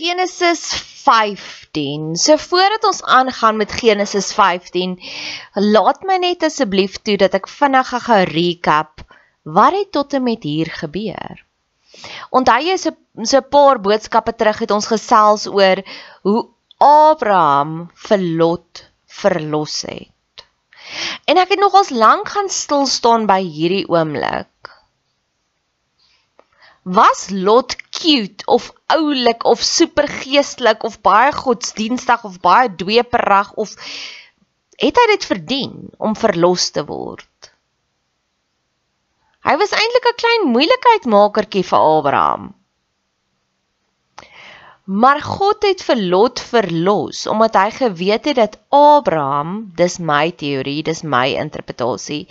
Genesis 15. So voordat ons aangaan met Genesis 15, laat my net asseblief toe dat ek vinnig 'n recap wat het tot en met hier gebeur. Onthou jy so so 'n paar boodskappe terug het ons gesels oor hoe Abraham vir Lot verlos het. En ek het nogals lank gaan stil staan by hierdie oomblik was Lot cute of oulik of super geestelik of baie godsdienstig of baie dweeperig of het hy dit verdien om verlos te word? Hy was eintlik 'n klein moeilikheidmakertjie vir Abraham. Maar God het vir Lot verlos omdat hy geweet het dat Abraham, dis my teorie, dis my interpretasie,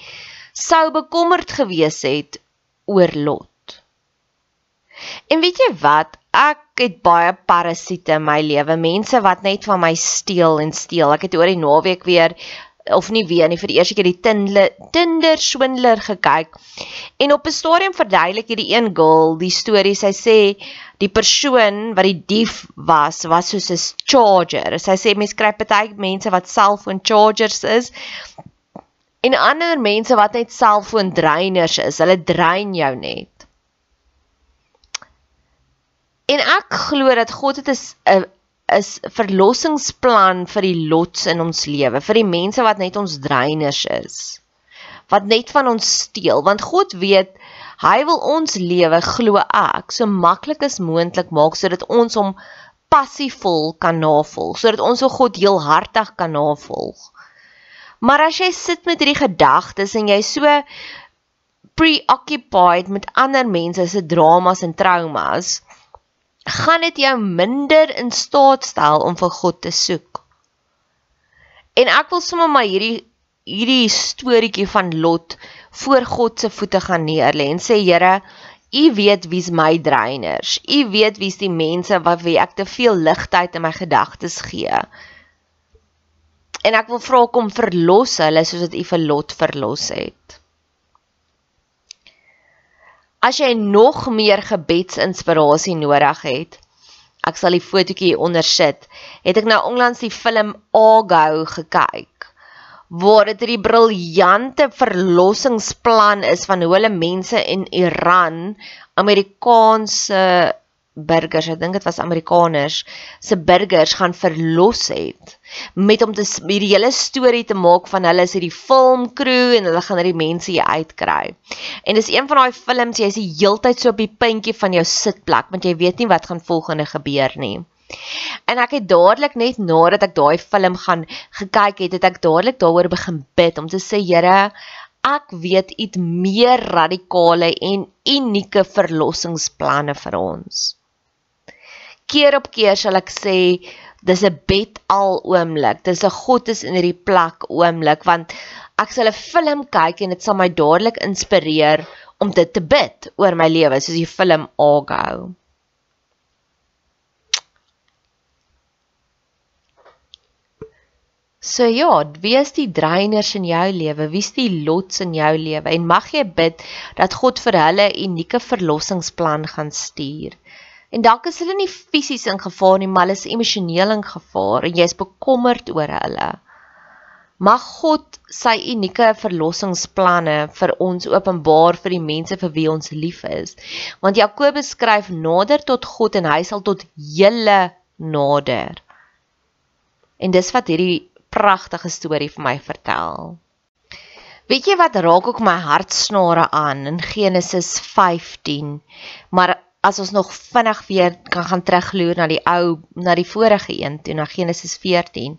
sou bekommerd gewees het oor Lot. En weet jy wat? Ek het baie parasiete in my lewe, mense wat net van my steel en steel. Ek het oor die naweek weer of nie weer nie vir die eerste keer die Tinder swindler gekyk. En op 'n stadium verduidelik hierdie een girl die storie. Sy sê die persoon wat die dief was, was soos 'n charger. Sy sê mense kry baie mense wat selfoon chargers is en ander mense wat net selfoon dreiners is. Hulle drein jou net. En ek glo dat God het 'n 'n verlossingsplan vir die lots in ons lewe, vir die mense wat net ons dreiners is. Wat net van ons steel, want God weet hy wil ons lewe glo ek so maklik as moontlik maak sodat ons hom passievol kan navolg, sodat ons so God heelhartig kan navolg. Maar as jy sit met hierdie gedagtes en jy so preoccupied met ander mense se dramas en traumas, gaan dit jou minder in staat stel om vir God te soek. En ek wil sommer maar hierdie hierdie storieetjie van Lot voor God se voete gaan neerlê en sê Here, U weet wie's my dreiners. U weet wie's die mense wat wie ek te veel ligtheid in my gedagtes gee. En ek wil vra kom verlos hulle soos wat U vir Lot verlos het. As jy nog meer gebedsinspirasie nodig het, ek sal die fotootjie onder sit. Het ek nou onlangs die film Argo gekyk waar dit 'n briljante verlossingsplan is van hoe hulle mense in Iran Amerikaanse burgers, ek dink dit was Amerikaners, se burgers gaan verlos het met om te hierdie hele storie te maak van hulle is hierdie filmkrew en hulle gaan hierdie mense hier uitkry. En dis een van daai films jy is die heeltyd so op die puntjie van jou sitplek want jy weet nie wat gaan volgende gebeur nie. En ek het dadelik net nadat ek daai film gaan gekyk het, het ek dadelik daaroor begin bid om te sê Here, ek weet het meer radikale en unieke verlossingsplanne vir ons keer op keer sal ek sê dis 'n bed al oomblik. Dis 'n God is in hierdie plek oomblik want ek sal 'n film kyk en dit sal my dadelik inspireer om dit te bid oor my lewe soos die film Argo. So ja, wie is die dreiners in jou lewe? Wie is die lots in jou lewe? En mag jy bid dat God vir hulle 'n unieke verlossingsplan gaan stuur. En dalk is hulle nie fisies in gevaar nie, maar hulle is emosioneel in gevaar en jy is bekommerd oor hulle. Mag God sy unieke verlossingsplanne vir ons openbaar vir die mense vir wie ons lief is. Want Jakobus skryf nader tot God en hy sal tot julle nader. En dis wat hierdie pragtige storie vir my vertel. Weet jy wat raak ook my hartsnare aan in Genesis 15? Maar as ons nog vinnig weer kan gaan terugloer na die ou na die vorige een toe na Genesis 14.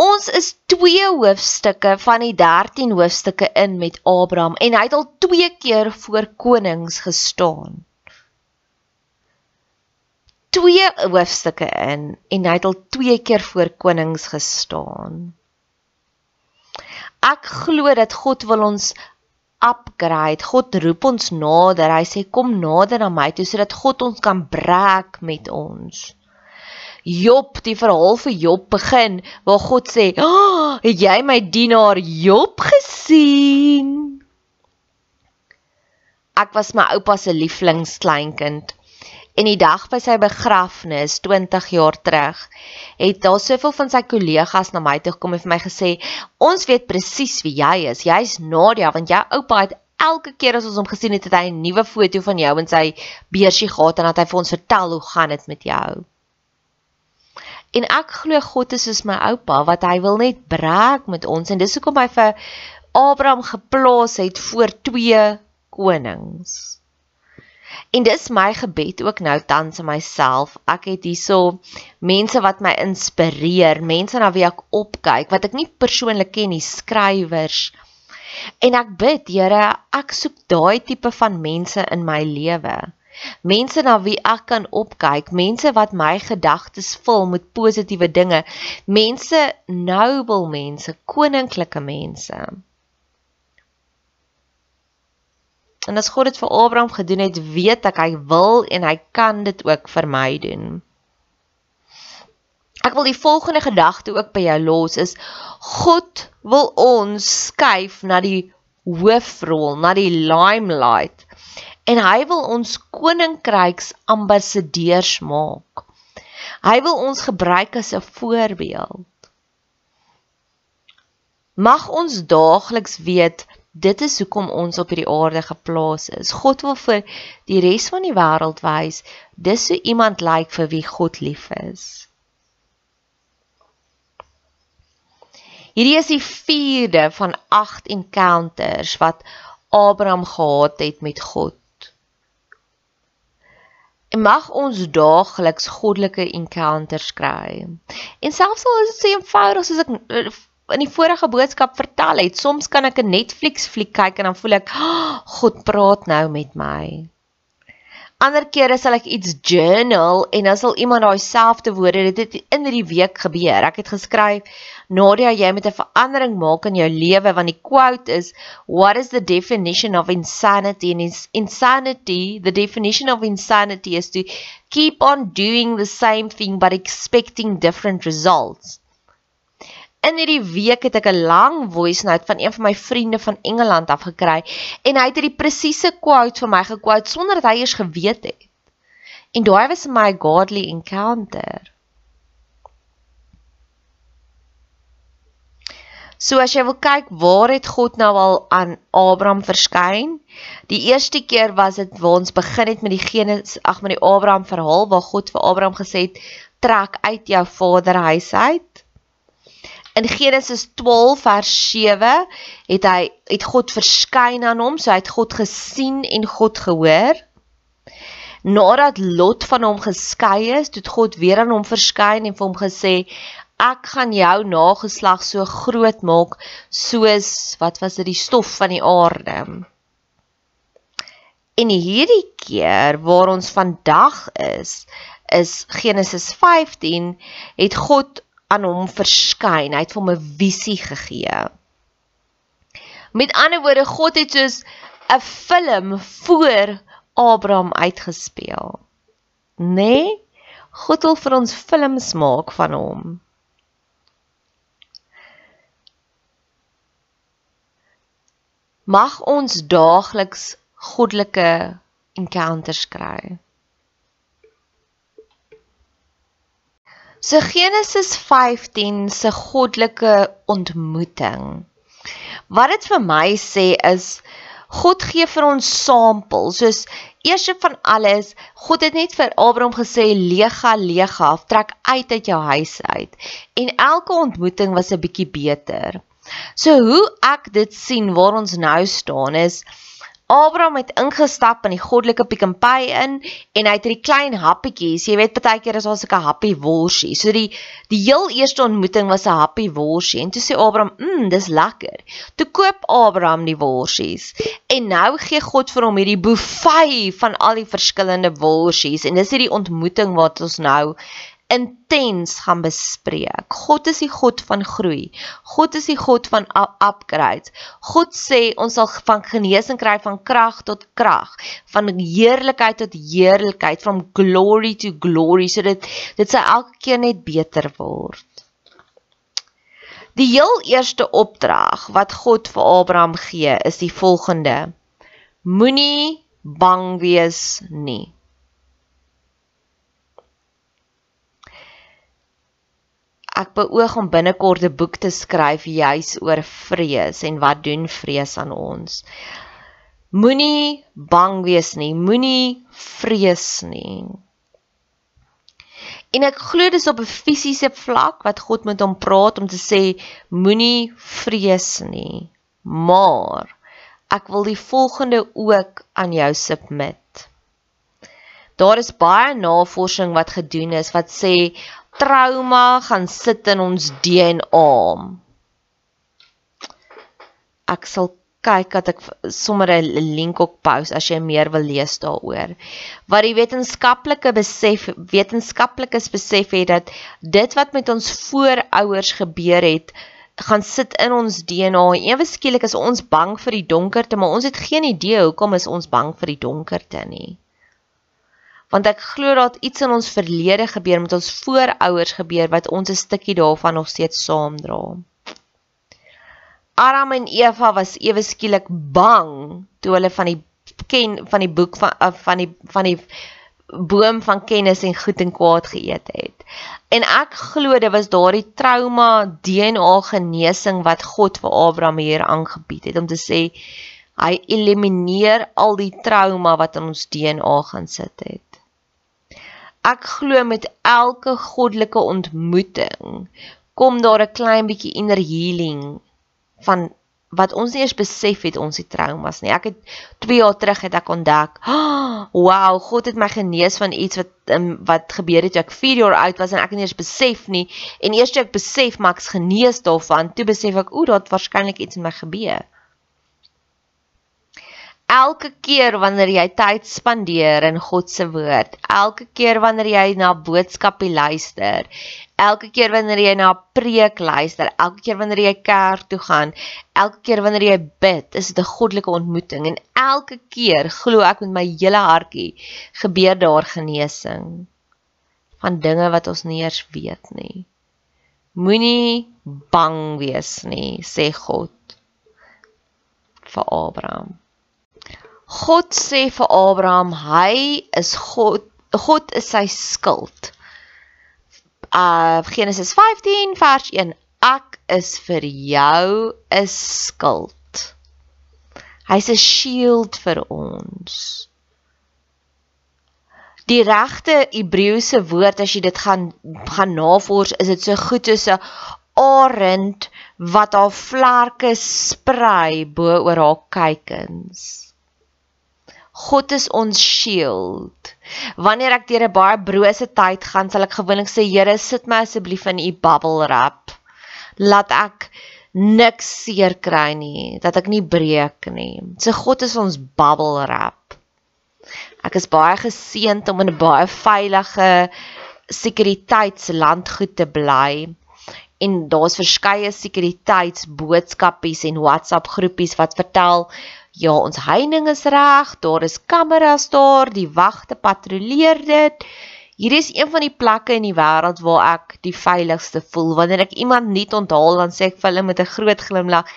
Ons is twee hoofstukke van die 13 hoofstukke in met Abraham en hy het al twee keer voor konings gestaan. Twee hoofstukke in en hy het al twee keer voor konings gestaan. Ek glo dat God wil ons upgrade. God roep ons nader. Hy sê kom nader na my toe sodat God ons kan breek met ons. Job, die verhaal vir Job begin waar God sê, oh, "Het jy my dienaar Job gesien?" Ek was my oupa se lieflingskleinkind En die dag by sy begrafnis 20 jaar terug, het daar soveel van sy kollegas na my toe gekom en vir my gesê, "Ons weet presies wie jy is. Jy's Nadia, want jou oupa het elke keer as ons hom gesien het, het hy 'n nuwe foto van jou in sy beursie gehad en dat hy vir ons vertel hoe gaan dit met jou." En ek glo God is soos my oupa wat hy wil net braak met ons en dis hoekom hy vir Abraham geplaas het voor twee konings. En dis my gebed ook nou tans aan myself. Ek het hierso mense wat my inspireer, mense na wie ek opkyk wat ek nie persoonlik ken nie, skrywers. En ek bid, Here, ek soek daai tipe van mense in my lewe. Mense na wie ek kan opkyk, mense wat my gedagtes vul met positiewe dinge, mense noble mense, koninklike mense. En as God dit vir Abraham gedoen het, weet ek hy wil en hy kan dit ook vir my doen. Ek wil die volgende gedagte ook by jou los is God wil ons skuif na die hoofrol, na die limelight. En hy wil ons koninkryks ambassadeurs maak. Hy wil ons gebruik as 'n voorbeeld. Mag ons daagliks weet Dit is hoekom ons op hierdie aarde geplaas is. God wil vir die res van die wêreld wys dis hoe iemand lyk like vir wie God lief is. Hierdie is die 4de van 8 encounters wat Abraham gehad het met God. En mag ons daagliks goddelike encounters kry. En selfs al is dit so eenvoudig soos ek in die vorige boodskap vertel het, soms kan ek 'n Netflix fliek kyk en dan voel ek, oh, God praat nou met my. Ander kere sal ek iets journal en dan sal iemand daai selfde woorde dit het in hierdie week gebeur. Ek het geskryf Nadia, jy moet 'n verandering maak in jou lewe want die quote is what is the definition of insanity and is insanity the definition of insanity is to keep on doing the same thing but expecting different results. In hierdie week het ek 'n lang voice note van een van my vriende van Engeland af gekry en hy het hierdie presiese quote vir my gequote sonder dat hy eers geweet het. En daai was my godly encounter. So as jy wil kyk waar het God nou al aan Abraham verskyn? Die eerste keer was dit waar ons begin het met die Genesis, ag met die Abraham verhaal waar God vir Abraham gesê het: "Trek uit jou vaderhuis uit." In Genesis 12 vers 7 het hy het God verskyn aan hom, so hy het God gesien en God gehoor. Nadat Lot van hom geskei is, het God weer aan hom verskyn en vir hom gesê: "Ek gaan jou nageslag so groot maak soos wat was dit die stof van die aarde." En hierdie keer waar ons vandag is, is Genesis 15 het God aan hom verskyn. Hy het vir hom 'n visie gegee. Met ander woorde, God het soos 'n film voor Abraham uitgespeel. Nê? Nee? God wil vir ons films maak van hom. Mag ons daagliks goddelike encounters kry. So Genesis 15 se goddelike ontmoeting. Wat dit vir my sê is God gee vir ons samples. Soos eers van alles, God het net vir Abraham gesê lega lega, trek uit uit jou huis uit. En elke ontmoeting was 'n bietjie beter. So hoe ek dit sien waar ons nou staan is Abraham het ingestap in die goddelike Pick n Pay in en hy het hierdie klein happietjies, jy weet baie keer is daar so 'n happy worsie. So die die heel eerste ontmoeting was 'n happy worsie en toe sê Abraham, "Mmm, dis lekker." Toe koop Abraham die worsies en nou gee God vir hom hierdie buffet van al die verskillende worsies en dis hierdie ontmoeting wat ons nou intens gaan bespreek. God is die God van groei. God is die God van upgrades. God sê ons sal van genesing kry van krag tot krag, van heerlikheid tot heerlikheid, from glory to glory, so dit dit sal elke keer net beter word. Die heel eerste opdrag wat God vir Abraham gee, is die volgende: Moenie bang wees nie. Ek beoog om binnekort 'n boek te skryf juis oor vrees en wat doen vrees aan ons. Moenie bang wees nie, moenie vrees nie. En ek glo dis op 'n fisiese vlak wat God met hom praat om te sê moenie vrees nie. Maar ek wil die volgende ook aan jou submit. Daar is baie navorsing wat gedoen is wat sê trauma gaan sit in ons DNA. Ek sal kyk dat ek sommer 'n link op post as jy meer wil lees daaroor. Wat die wetenskaplike besef wetenskaplikes besef het dat dit wat met ons voorouers gebeur het gaan sit in ons DNA. Ewe skielik is ons bang vir die donkerte, maar ons het geen idee hoekom is ons bang vir die donkerte nie. Want ek glo dat iets in ons verlede gebeur met ons voorouers gebeur wat ons 'n stukkie daarvan nog steeds saamdra. Adam en Eva was ewe skielik bang toe hulle van die ken van die boek van uh, van die van die boom van kennis en goed en kwaad geëet het. En ek glo dit was daardie trauma DNA genesing wat God vir Abraham hier aangebied het om te sê hy elimineer al die trauma wat in ons DNA gaan sit het. Ek glo met elke goddelike ontmoeting kom daar 'n klein bietjie inner healing van wat ons nie eers besef het ons het traumas nie. Ek het 2 jaar terug het ek ontdek, oh, "Wow, God het my genees van iets wat um, wat gebeur het toe ek 4 jaar oud was en ek het nie eers besef nie." En eers toe ek besef maar ek's genees daarvan, toe besef ek, "O, daar het waarskynlik iets in my gebeur." Elke keer wanneer jy tyd spandeer in God se woord, elke keer wanneer jy na boodskappe luister, elke keer wanneer jy na preek luister, elke keer wanneer jy kerk toe gaan, elke keer wanneer jy bid, is dit 'n goddelike ontmoeting en elke keer glo ek met my hele hartjie gebeur daar genesing van dinge wat ons nie eers weet nie. Moenie bang wees nie, sê God vir Abraham. God sê vir Abraham, hy is God, God is sy skild uh Genesis 15 vers 1 ek is vir jou 'n skild. Hy's 'n shield vir ons. Die regte Hebreëse woord as jy dit gaan gaan navors is dit so goed soos 'n arend wat haar vlerke sprei bo oor haar kuikens. God is ons shield. Wanneer ek deur 'n baie brose tyd gaan, sal ek gewoonlik sê, Here, sit my asseblief in u bubble wrap. Laat ek niks seer kry nie, dat ek nie breek nie. So God is ons bubble wrap. Ek is baie geseënd om in 'n baie veilige sekuriteitslandgoed te bly en daar's verskeie sekuriteitsboodskapies en WhatsApp groepies wat vertel Ja, ons heining is reg, daar is kameras daar, die wagte patrolleer dit. Hier is een van die plekke in die wêreld waar ek die veiligste voel. Wanneer ek iemand nie onthaal dan sê ek vir hulle met 'n groot glimlag,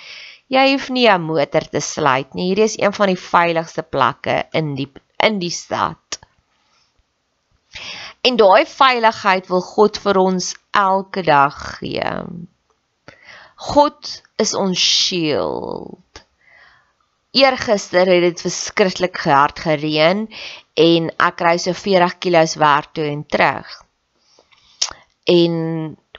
jy hoef nie 'n motor te sluit nie. Hier is een van die veiligste plekke in die in die stad. En daai veiligheid wil God vir ons elke dag gee. God is ons shield. Eergister het dit verskriklik hard gereën en ek ry so 40 km werk toe en terug. En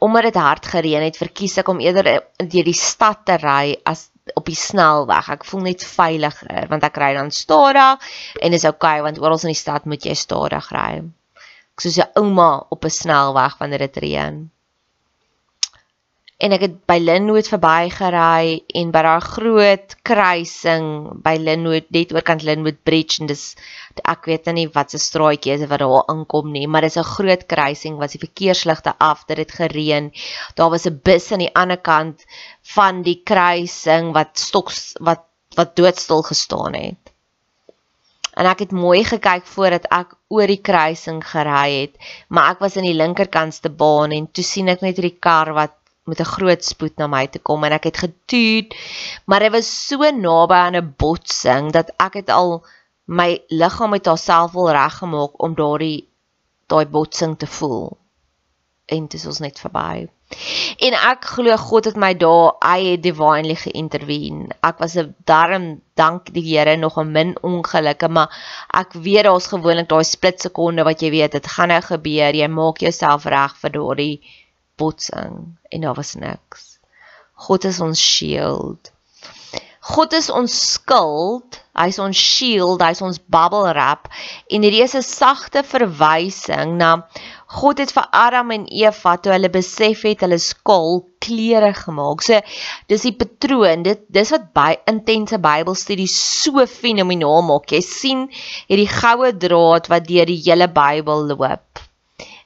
omdat dit hard gereën het, verkies ek om eerder deur die stad te ry as op die snelweg. Ek voel net veiliger want ek ry dan stadig en is okay want oral in die stad moet jy stadig ry. Ek soos 'n ouma op 'n snelweg wanneer dit reën en ek het by Linwood verbygery en by daai groot kruising by Linwood net oorkant Linwood Bridge en dis ek weet nie wat se straatjie is wat daar aankom nie maar dis 'n groot kruising was die verkeersligte af dit het gereën. Daar was 'n bus aan die ander kant van die kruising wat stoks wat wat doodstil gestaan het. En ek het mooi gekyk voordat ek oor die kruising gery het maar ek was aan die linkerkantste baan en toe sien ek net hierdie kar wat met 'n groot spoed na my toe kom en ek het getuut maar hy was so naby aan 'n botsing dat ek het al my liggaam met haarself wil reggemaak om daardie daai botsing te voel en dit is ons net verby. En ek glo God het my daar, hy het divinely geïntervene. Ek was 'n darm dank die Here nog 'n min ongelukke, maar ek weet daar's gewoonlik daai split sekonde wat jy weet dit gaan nou gebeur. Jy maak jouself reg vir daardie botsing en daar was niks. God is ons shield. God is ons skild, hy's ons shield, hy's ons bubble wrap en hierdie is 'n sagte verwysing na God het vir Adam en Eva toe hulle besef het hulle skaal klere gemaak. So dis die patroon. Dit dis wat by intense Bybelstudie so fenomenaal maak. Jy sien hierdie goue draad wat deur die hele Bybel loop.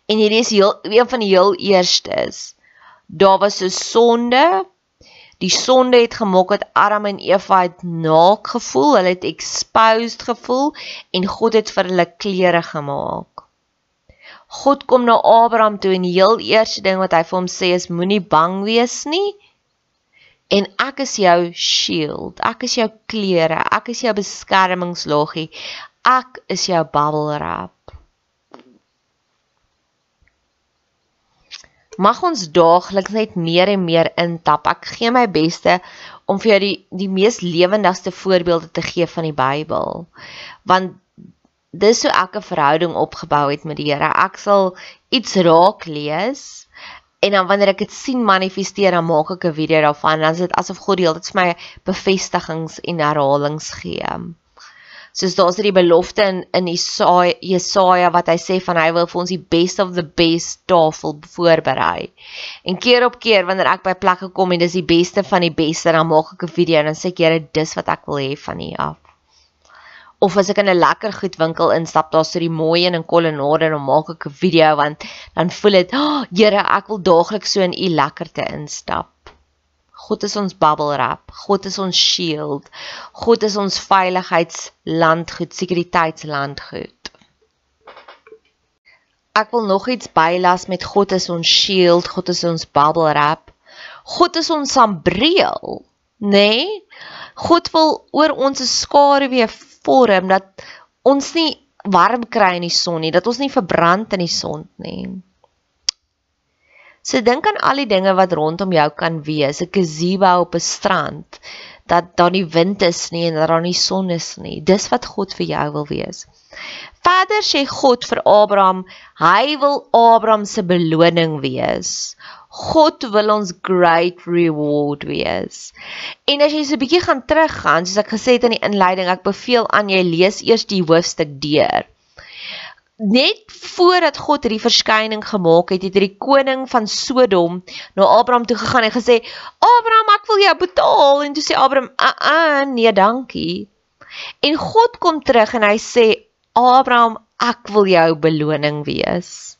En hierdie is heel een van die heel eerstes. Daar was 'n sonde. Die sonde het gemaak dat Adam en Eva het naak gevoel, hulle het exposed gevoel en God het vir hulle klere gemaak. God kom na Abraham toe en die heel eerste ding wat hy vir hom sê is moenie bang wees nie. En ek is jou shield, ek is jou klere, ek is jou beskermingsloggie. Ek is jou bubble wrap. Mag ons daagliks net meer en meer intap. Ek gee my beste om vir jou die die mees lewendigste voorbeelde te gee van die Bybel. Want dis hoe ek 'n verhouding opgebou het met die Here. Ek sal iets raak lees en dan wanneer ek dit sien manifesteer, dan maak ek 'n video daarvan. Dan is dit asof God deel dit vir my bevestigings en herhalings gee. Soos daar's hierdie belofte in in Jesaja, Jesaja wat hy sê van hy wil vir ons die best of the best tafel voorberei. En keer op keer wanneer ek by plekke kom en dis die beste van die beste, dan maak ek 'n video en dan sê ek Here, dis wat ek wil hê van U af of as ek in 'n lekker goed winkel instap, daar's so die mooi een in Kolonade en dan maak ek 'n video want dan voel dit, "Ag, oh, Here, ek wil daagliks so in U lekkerte instap." God is ons bubble wrap. God is ons shield. God is ons veiligheidslandgoed, sekuriteitslandgoed. Ek wil nog iets bylas met God is ons shield, God is ons bubble wrap. God is ons sambreel, nê? Nee? God wil oor ons skaduwee vorm dat ons nie warm kry in die son nie, dat ons nie verbrand in die son nie. So dink aan al die dinge wat rondom jou kan wees, 'n gazebo op 'n strand, dat daar nie wind is nie en dat daar nie son is nie. Dis wat God vir jou wil wees. Verder sê God vir Abraham, hy wil Abraham se beloning wees. God wil ons great reward wees. En as jy so 'n bietjie gaan teruggaan, soos ek gesê het in die inleiding, ek beveel aan jy lees eers die hoofstuk deur. Net voordat God hierdie verskyning gemaak het, het hierdie koning van Sodom na Abraham toe gegaan en gesê: "Abraham, ek wil jou betaal." En toe sê Abraham: "Aa, uh -uh, nee, dankie." En God kom terug en hy sê: "Abraham, ek wil jou beloning wees."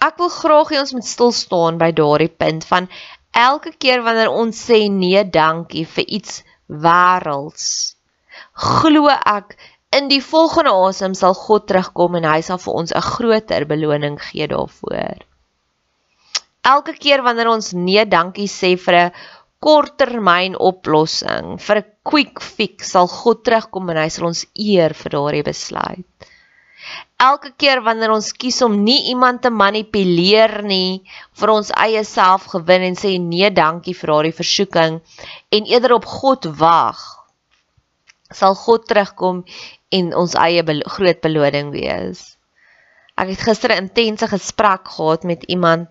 Ek wil graag hê ons moet stil staan by daardie punt van elke keer wanneer ons sê nee dankie vir iets wêrelds glo ek in die volgende asem sal God terugkom en hy sal vir ons 'n groter beloning gee daarvoor. Elke keer wanneer ons nee dankie sê vir 'n korttermyn oplossing, vir 'n quick fix, sal God terugkom en hy sal ons eer vir daardie besluit elke keer wanneer ons kies om nie iemand te manipuleer nie vir ons eie selfgewin en sê nee dankie vir daardie versoeking en eerder op God wag sal God terugkom en ons eie belo groot beloning wees. Ek het gister 'n intense gesprek gehad met iemand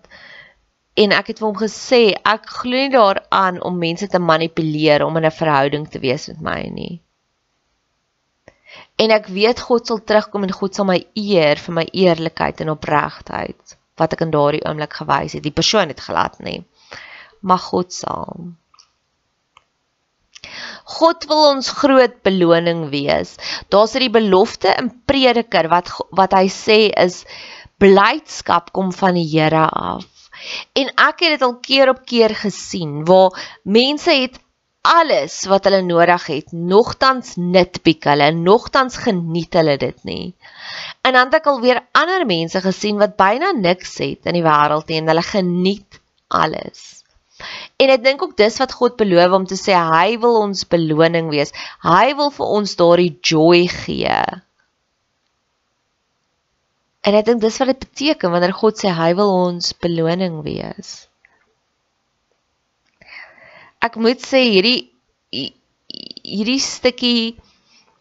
en ek het vir hom gesê ek glo nie daaraan om mense te manipuleer om in 'n verhouding te wees met my nie en ek weet God sal terugkom en God sal my eer vir my eerlikheid en opregtheid wat ek in daardie oomblik gewys het. Die persoon het glad nie. Mag God saam. God wil ons groot beloning wees. Daar's hierdie belofte in Prediker wat wat hy sê is blydskap kom van die Here af. En ek het dit al keer op keer gesien waar mense het alles wat hulle nodig het, nogtans nitpiek hulle, nogtans geniet hulle dit nie. En dan het ek al weer ander mense gesien wat byna niks het in die wêreld nie en hulle geniet alles. En ek dink ook dis wat God beloof om te sê hy wil ons beloning wees. Hy wil vir ons daardie joy gee. En ek dink dis wat dit beteken wanneer God sê hy wil ons beloning wees. Ek moet sê hierdie hierdie stukkie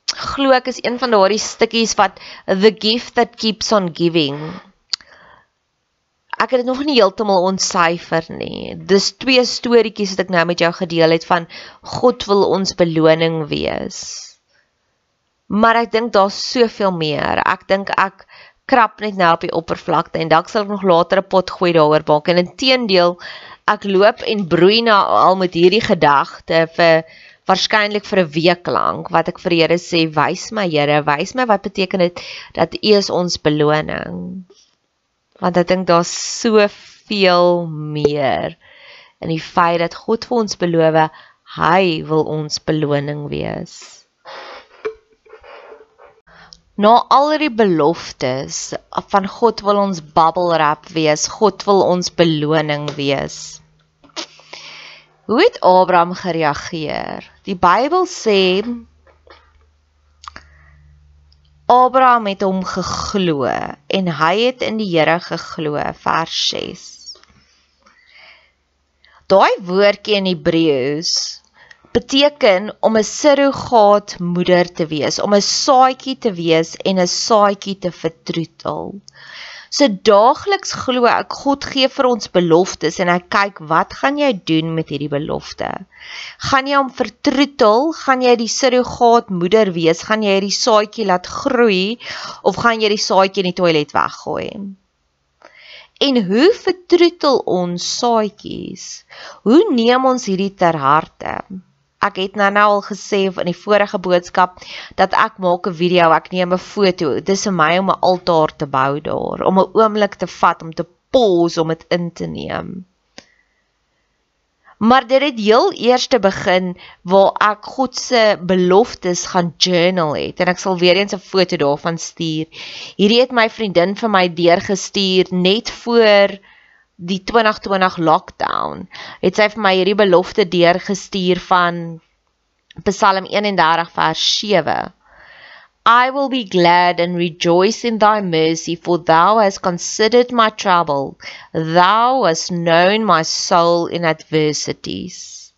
glo ek is een van daardie stukkies wat the gift that keeps on giving. Ek het dit nog nie heeltemal ontsyfer nie. Dis twee storieetjies wat ek nou met jou gedeel het van God wil ons beloning wees. Maar ek dink daar's soveel meer. Ek dink ek krap net nou op die oppervlakte en dalk sal ek nog later 'n pot gooi daaroor maak. En inteendeel, ek loop en broei na al met hierdie gedagte vir waarskynlik vir 'n week lank wat ek vir die Here sê, wys my Here, wys my wat beteken dit dat U is ons beloning. Want ek dink daar's soveel meer in die feit dat God vir ons beloof hy wil ons beloning wees. Na al die beloftes van God wil ons bubble wrap wees, God wil ons beloning wees. Hoe het Abraham gereageer? Die Bybel sê Abraham het hom geglo en hy het in die Here geglo vers 6. Daai woordjie in Hebreëus beteken om 'n surrogaat moeder te wees, om 'n saadjie te wees en 'n saadjie te vertroetel. So daagliks glo ek God gee vir ons beloftes en hy kyk wat gaan jy doen met hierdie belofte? Gaan jy hom vertroetel? Gaan jy die surrogaat moeder wees? Gaan jy hierdie saadjie laat groei of gaan jy die saadjie in die toilet weggooi? En hoe vertroetel ons saadjies? Hoe neem ons hierdie ter harte? Ek het nou nou al gesê in die vorige boodskap dat ek maak 'n video, ek neem 'n foto. Dis vir my om 'n altaar te bou daar, om 'n oomblik te vat om te pause om dit in te neem. Maar dit het heel eers te begin waar ek God se beloftes gaan journal het en ek sal weer eens 'n foto daarvan stuur. Hierdie het my vriendin vir my deurgestuur net voor die 2020 lockdown het sy vir my hierdie belofte deurgestuur van Psalm 31 vers 7 I will be glad and rejoice in thy mercy for thou hast considered my trouble. Thou hast known my soul in adversities.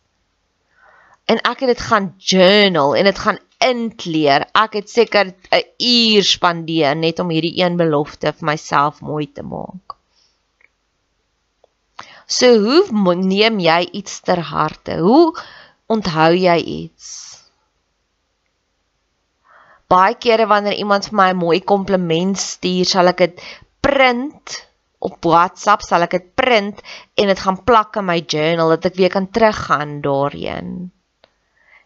En ek het dit gaan journal en dit gaan inkleer ek het seker 'n uur spandeer net om hierdie een belofte vir myself mooi te maak So hoe neem jy iets ter harte? Hoe onthou jy iets? Baie kere wanneer iemand vir my 'n mooi kompliment stuur, sal ek dit print op WhatsApp, sal ek dit print en dit gaan plak in my journal dat ek weer kan teruggaan daarheen.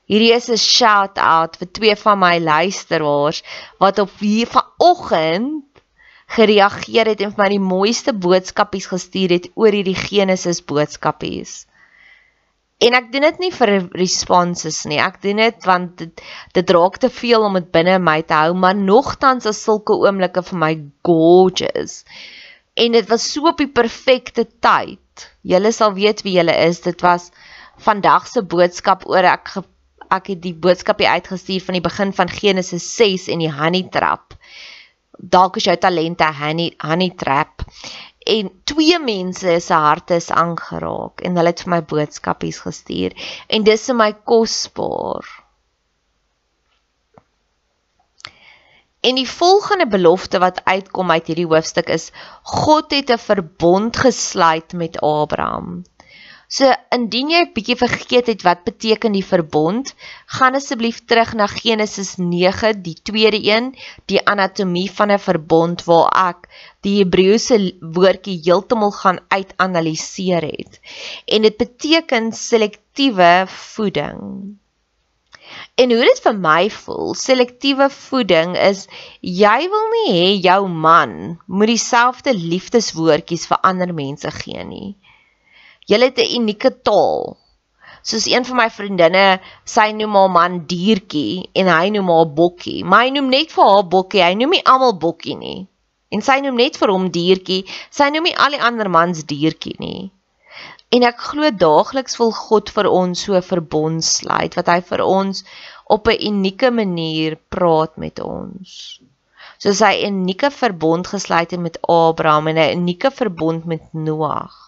Hierdie is 'n shout out vir twee van my luisteraars wat op hier vanoggend gereageer het en vir my die mooiste boodskapies gestuur het oor hierdie Genesis boodskapies. En ek doen dit nie vir responses nie. Ek doen dit want dit dit raak te veel om dit binne my te hou, maar nogtans is sulke oomblikke vir my gorgeous. En dit was so op die perfekte tyd. Julle sal weet wie julle is. Dit was vandag se boodskap oor ek ek het die boodskapie uitgestuur van die begin van Genesis 6 en die honey trap dalk is jou talente honey honey trap en twee mense se harte is aangeraak en hulle het vir my boodskapies gestuur en dis vir my kosbaar En die volgende belofte wat uitkom uit hierdie hoofstuk is God het 'n verbond gesluit met Abraham. So indien jy 'n bietjie vergeet het wat beteken die verbond, gaan asseblief terug na Genesis 9, die tweede een, die anatomie van 'n verbond waar ek die Hebreëse woordjie heeltemal gaan uitanaliseer het. En dit beteken selektiewe voeding. En hoe dit vir my voel, selektiewe voeding is jy wil nie hê jou man moet dieselfde liefdeswoordjies vir ander mense gee nie. Julle het 'n unieke taal. Soos een van my vriendinne, sy noem haar man diertjie en hy noem haar bokkie, maar hy noem net vir haar bokkie, hy noem nie almal bokkie nie. En sy noem net vir hom diertjie, sy noem nie al die ander mans diertjie nie. En ek glo daagliks wil God vir ons so verbond sluit wat hy vir ons op 'n unieke manier praat met ons. soos hy 'n unieke verbond gesluit het met Abraham en 'n unieke verbond met Noag.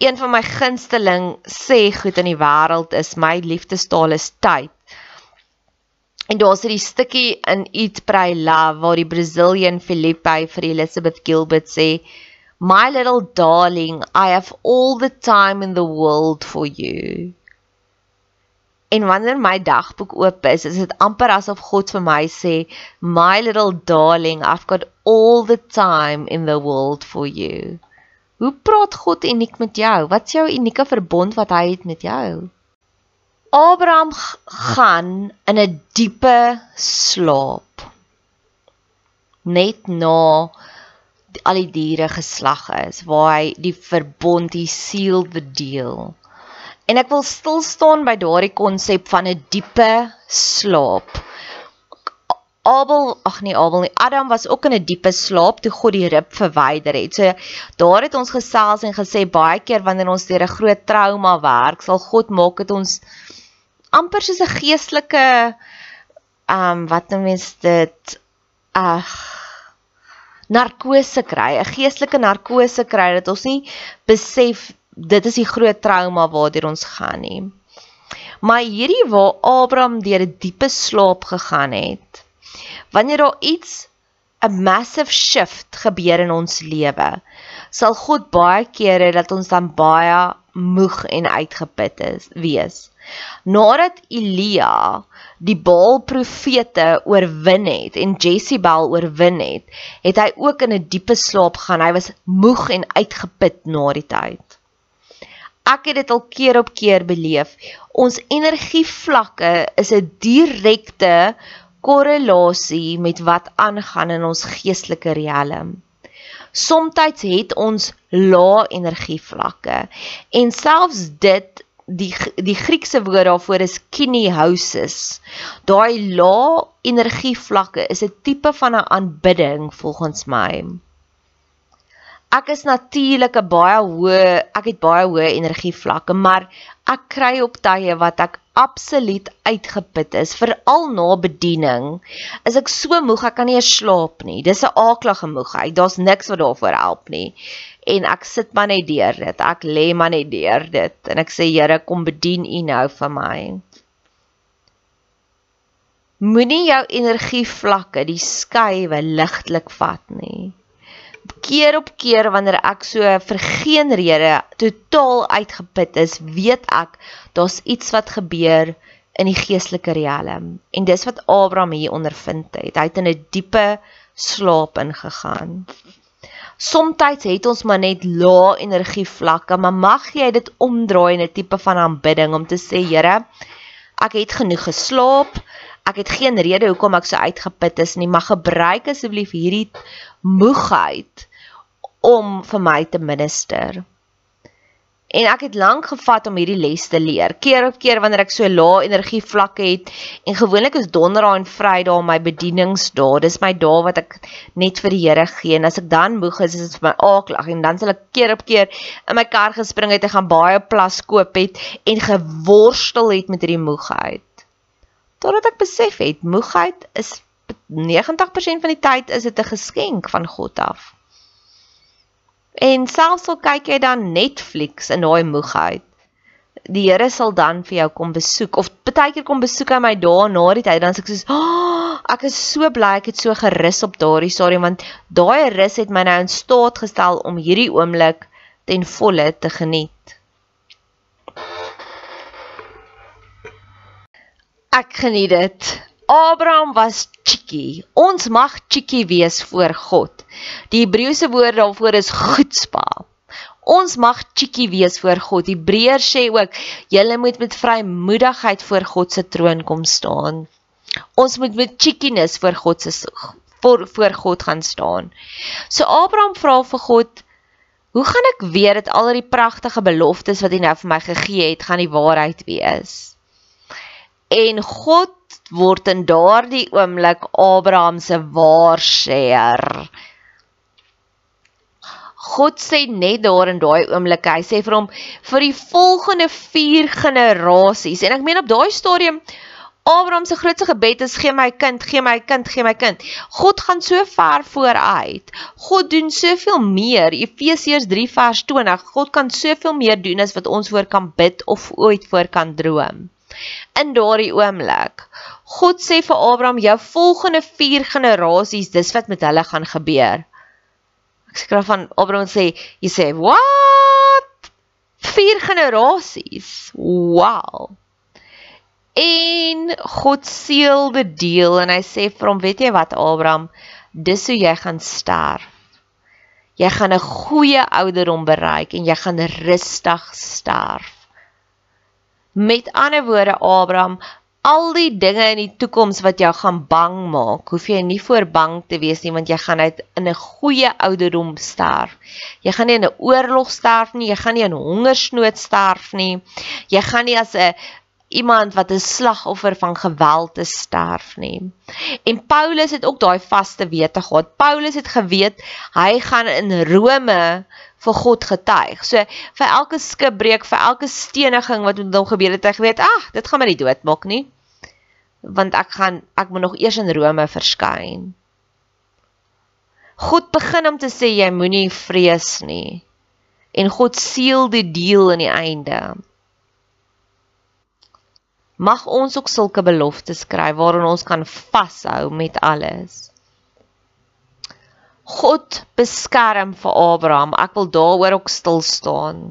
Een van my gunsteling sê goed in die wêreld is my liefdestaal is tyd. En daar's hierdie stukkie in Eat Pray Love waar die Brazilian Felipe vir Elizabeth Gilbert sê My little darling, I have all the time in the world for you. En wanneer my dagboek oop is, is dit amper asof God vir my sê, "My little darling, I've got all the time in the world for you." Hoe praat God uniek met jou? Wat is jou unieke verbond wat hy het met jou? Abraham gaan in 'n diepe slaap. Net na al die diere geslag is, waar hy die verbond, die seal, the deal En ek wil stil staan by daardie konsep van 'n diepe slaap. Abel, ag nee Abel nie, Adam was ook in 'n diepe slaap toe God die rib verwyder het. So daar het ons gesels en gesê baie keer wanneer ons deur 'n groot trauma werk, sal God maak dit ons amper soos 'n geestelike um, wat noem mens dit ag narkose kry, 'n geestelike narkose kry dat ons nie besef dit is die groot trauma waardeur ons gaan nie. Maar hierdie waar Abraham deur 'n diepe slaap gegaan het. Wanneer daar iets 'n massive shift gebeur in ons lewe, sal God baie kere dat ons dan baie moeg en uitgeput is wees. Nadat Elia die Baal profete oorwin het en Jezebel oorwin het, het hy ook in 'n diepe slaap gaan. Hy was moeg en uitgeput na die tyd ek het dit al keer op keer beleef. Ons energievlakke is 'n direkte korrelasie met wat aangaan in ons geestelike riem. Somstyds het ons lae energievlakke en selfs dit die die Griekse woord daarvoor is kinehousis. Daai lae energievlakke is 'n tipe van 'n aanbidding volgens my ek is natuurlik 'n baie hoë ek het baie hoë energievlakke, maar ek kry op tye wat ek absoluut uitgeput is, veral na bediening. Is ek so moeg ek kan nie eens slaap nie. Dis 'n aaklige moegheid. Daar's niks wat daarvoor help nie. En ek sit maar net deur dit. Ek lê maar net deur dit en ek sê Here, kom bedien U nou vir my. Moenie jou energievlakke, die skuwe ligtelik vat nie keer op keer wanneer ek so vir geen rede totaal uitgeput is, weet ek daar's iets wat gebeur in die geestelike riem. En dis wat Abraham hier ondervind het. Hy het in 'n diepe slaap ingegaan. Somstyds het ons maar net lae energie vlakke, maar mag jy dit omdraai in 'n tipe van aanbidding om te sê, Here, ek het genoeg geslaap. Ek het geen rede hoekom ek so uitgeput is nie, maar gebruik asseblief hierdie moegheid om vir my te minister. En ek het lank gevat om hierdie les te leer. Keer op keer wanneer ek so lae energie vlakke het en gewoonlik is donderdag en vrydag my bedieningsdae. Dis my dae wat ek net vir die Here gee. En as ek dan moeg is, is dit vir my aaklag en dan sal ek keer op keer in my kar gespring het en gaan baie plas koop het en geworstel het met hierdie moegheid. Totdat ek besef het, moegheid is 90% van die tyd is dit 'n geskenk van God af. En selfs al kyk jy dan Netflix in daai moegheid, die Here sal dan vir jou kom besoek of baie keer kom besoek aan my dae na die tyd dan sê ek soos, oh, ek is so bly ek het so gerus op daardie stadium want daai rus het my nou in staat gestel om hierdie oomblik ten volle te geniet. Ek geniet dit. Abraham was cheeky. Ons mag cheeky wees voor God. Die Hebreëse woord daarvoor is goedspa. Ons mag cheeky wees voor God. Hebreërs sê ook, julle moet met vrymoedigheid voor God se troon kom staan. Ons moet met cheekiness voor God se voor voor God gaan staan. So Abraham vra vir God, hoe gaan ek weet dat al die pragtige beloftes wat hy nou vir my gegee het, gaan die waarheid wees? En God word in daardie oomblik Abraham se waarsêer. God sê net daar in daai oomblik, hy sê vir hom vir die volgende 4 generasies en ek meen op daai stadium Abraham se grootste gebed is gee my kind, gee my kind, gee my kind. God gaan so ver vooruit. God doen soveel meer. Efesiërs 3 vers 20. God kan soveel meer doen as wat ons voor kan bid of ooit voor kan droom. In daardie oomblik. God sê vir Abraham jou volgende 4 generasies, dis wat met hulle gaan gebeur. Ek skryf van Abraham sê, jy sê, "Wat? 4 generasies. Wow." En God seël die deel en hy sê vir hom, weet jy wat Abraham, dis hoe jy gaan sterf. Jy gaan 'n goeie ouderdom bereik en jy gaan rustig sterf. Met ander woorde Abraham, al die dinge in die toekoms wat jou gaan bang maak, hoef jy nie voor bang te wees nie want jy gaan uit in 'n goeie ouderdom sterf. Jy gaan nie in 'n oorlog sterf nie, jy gaan nie in hongersnood sterf nie. Jy gaan nie as 'n iemand wat 'n slagoffer van geweld te sterf nie. En Paulus het ook daai vaste wete gehad. Paulus het geweet hy gaan in Rome vir God getuig. So vir elke skipbreek, vir elke steniging wat met hom gebeur het, hy geweet, "Ag, dit gaan my nie doodmaak nie." Want ek gaan ek moet nog eers in Rome verskyn. God begin om te sê jy moenie vrees nie. En God seël die deal aan die einde. Mag ons ook sulke beloftes skryf waarin ons kan vashou met alles. God beskerm vir Abraham. Ek wil daaroor ook stil staan.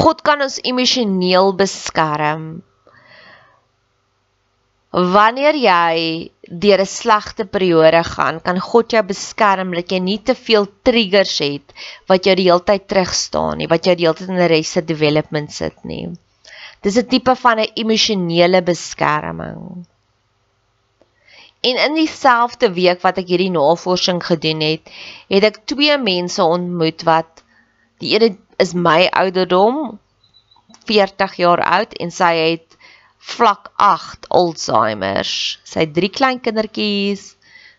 God kan ons emosioneel beskerm. Wanneer jy deur 'n slegte periode gaan, kan God jou beskerm dat jy nie te veel triggers het wat jou die hele tyd terugstaan nie, wat jou die hele tyd in 'n rest development sit nie. Dis 'n tipe van 'n emosionele beskerming. En in dieselfde week wat ek hierdie navorsing gedoen het, het ek twee mense ontmoet wat die ene is my ouderdom 40 jaar oud en sy het vlak 8 Alzheimer's. Sy het drie klein kindertjies.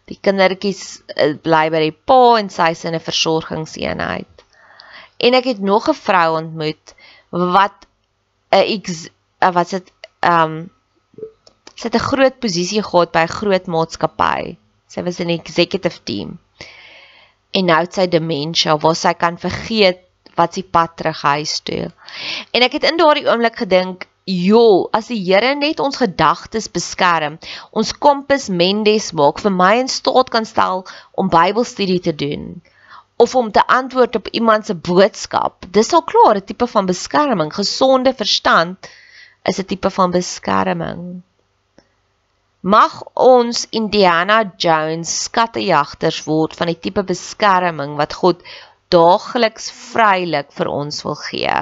Die kindertjies eh, bly by die pa en sy's in 'n versorgingseenheid. En ek het nog 'n vrou ontmoet wat 'n wat sit ehm um, sy het 'n groot posisie gehad by 'n groot maatskappy. Sy was in die executive team. En nou het sy demensie waar sy kan vergeet wat sy pad terug huis toe. En ek het in daardie oomblik gedink, "Jo, as die Here net ons gedagtes beskerm, ons kompas mendes maak vir my in staat kan stel om Bybelstudie te doen." Of om te antwoord op iemand se boodskap. Dis al klaar 'n tipe van beskerming. Gesonde verstand is 'n tipe van beskerming. Mag ons Indiana Jones skattejagters word van die tipe beskerming wat God daagliks vrylik vir ons wil gee.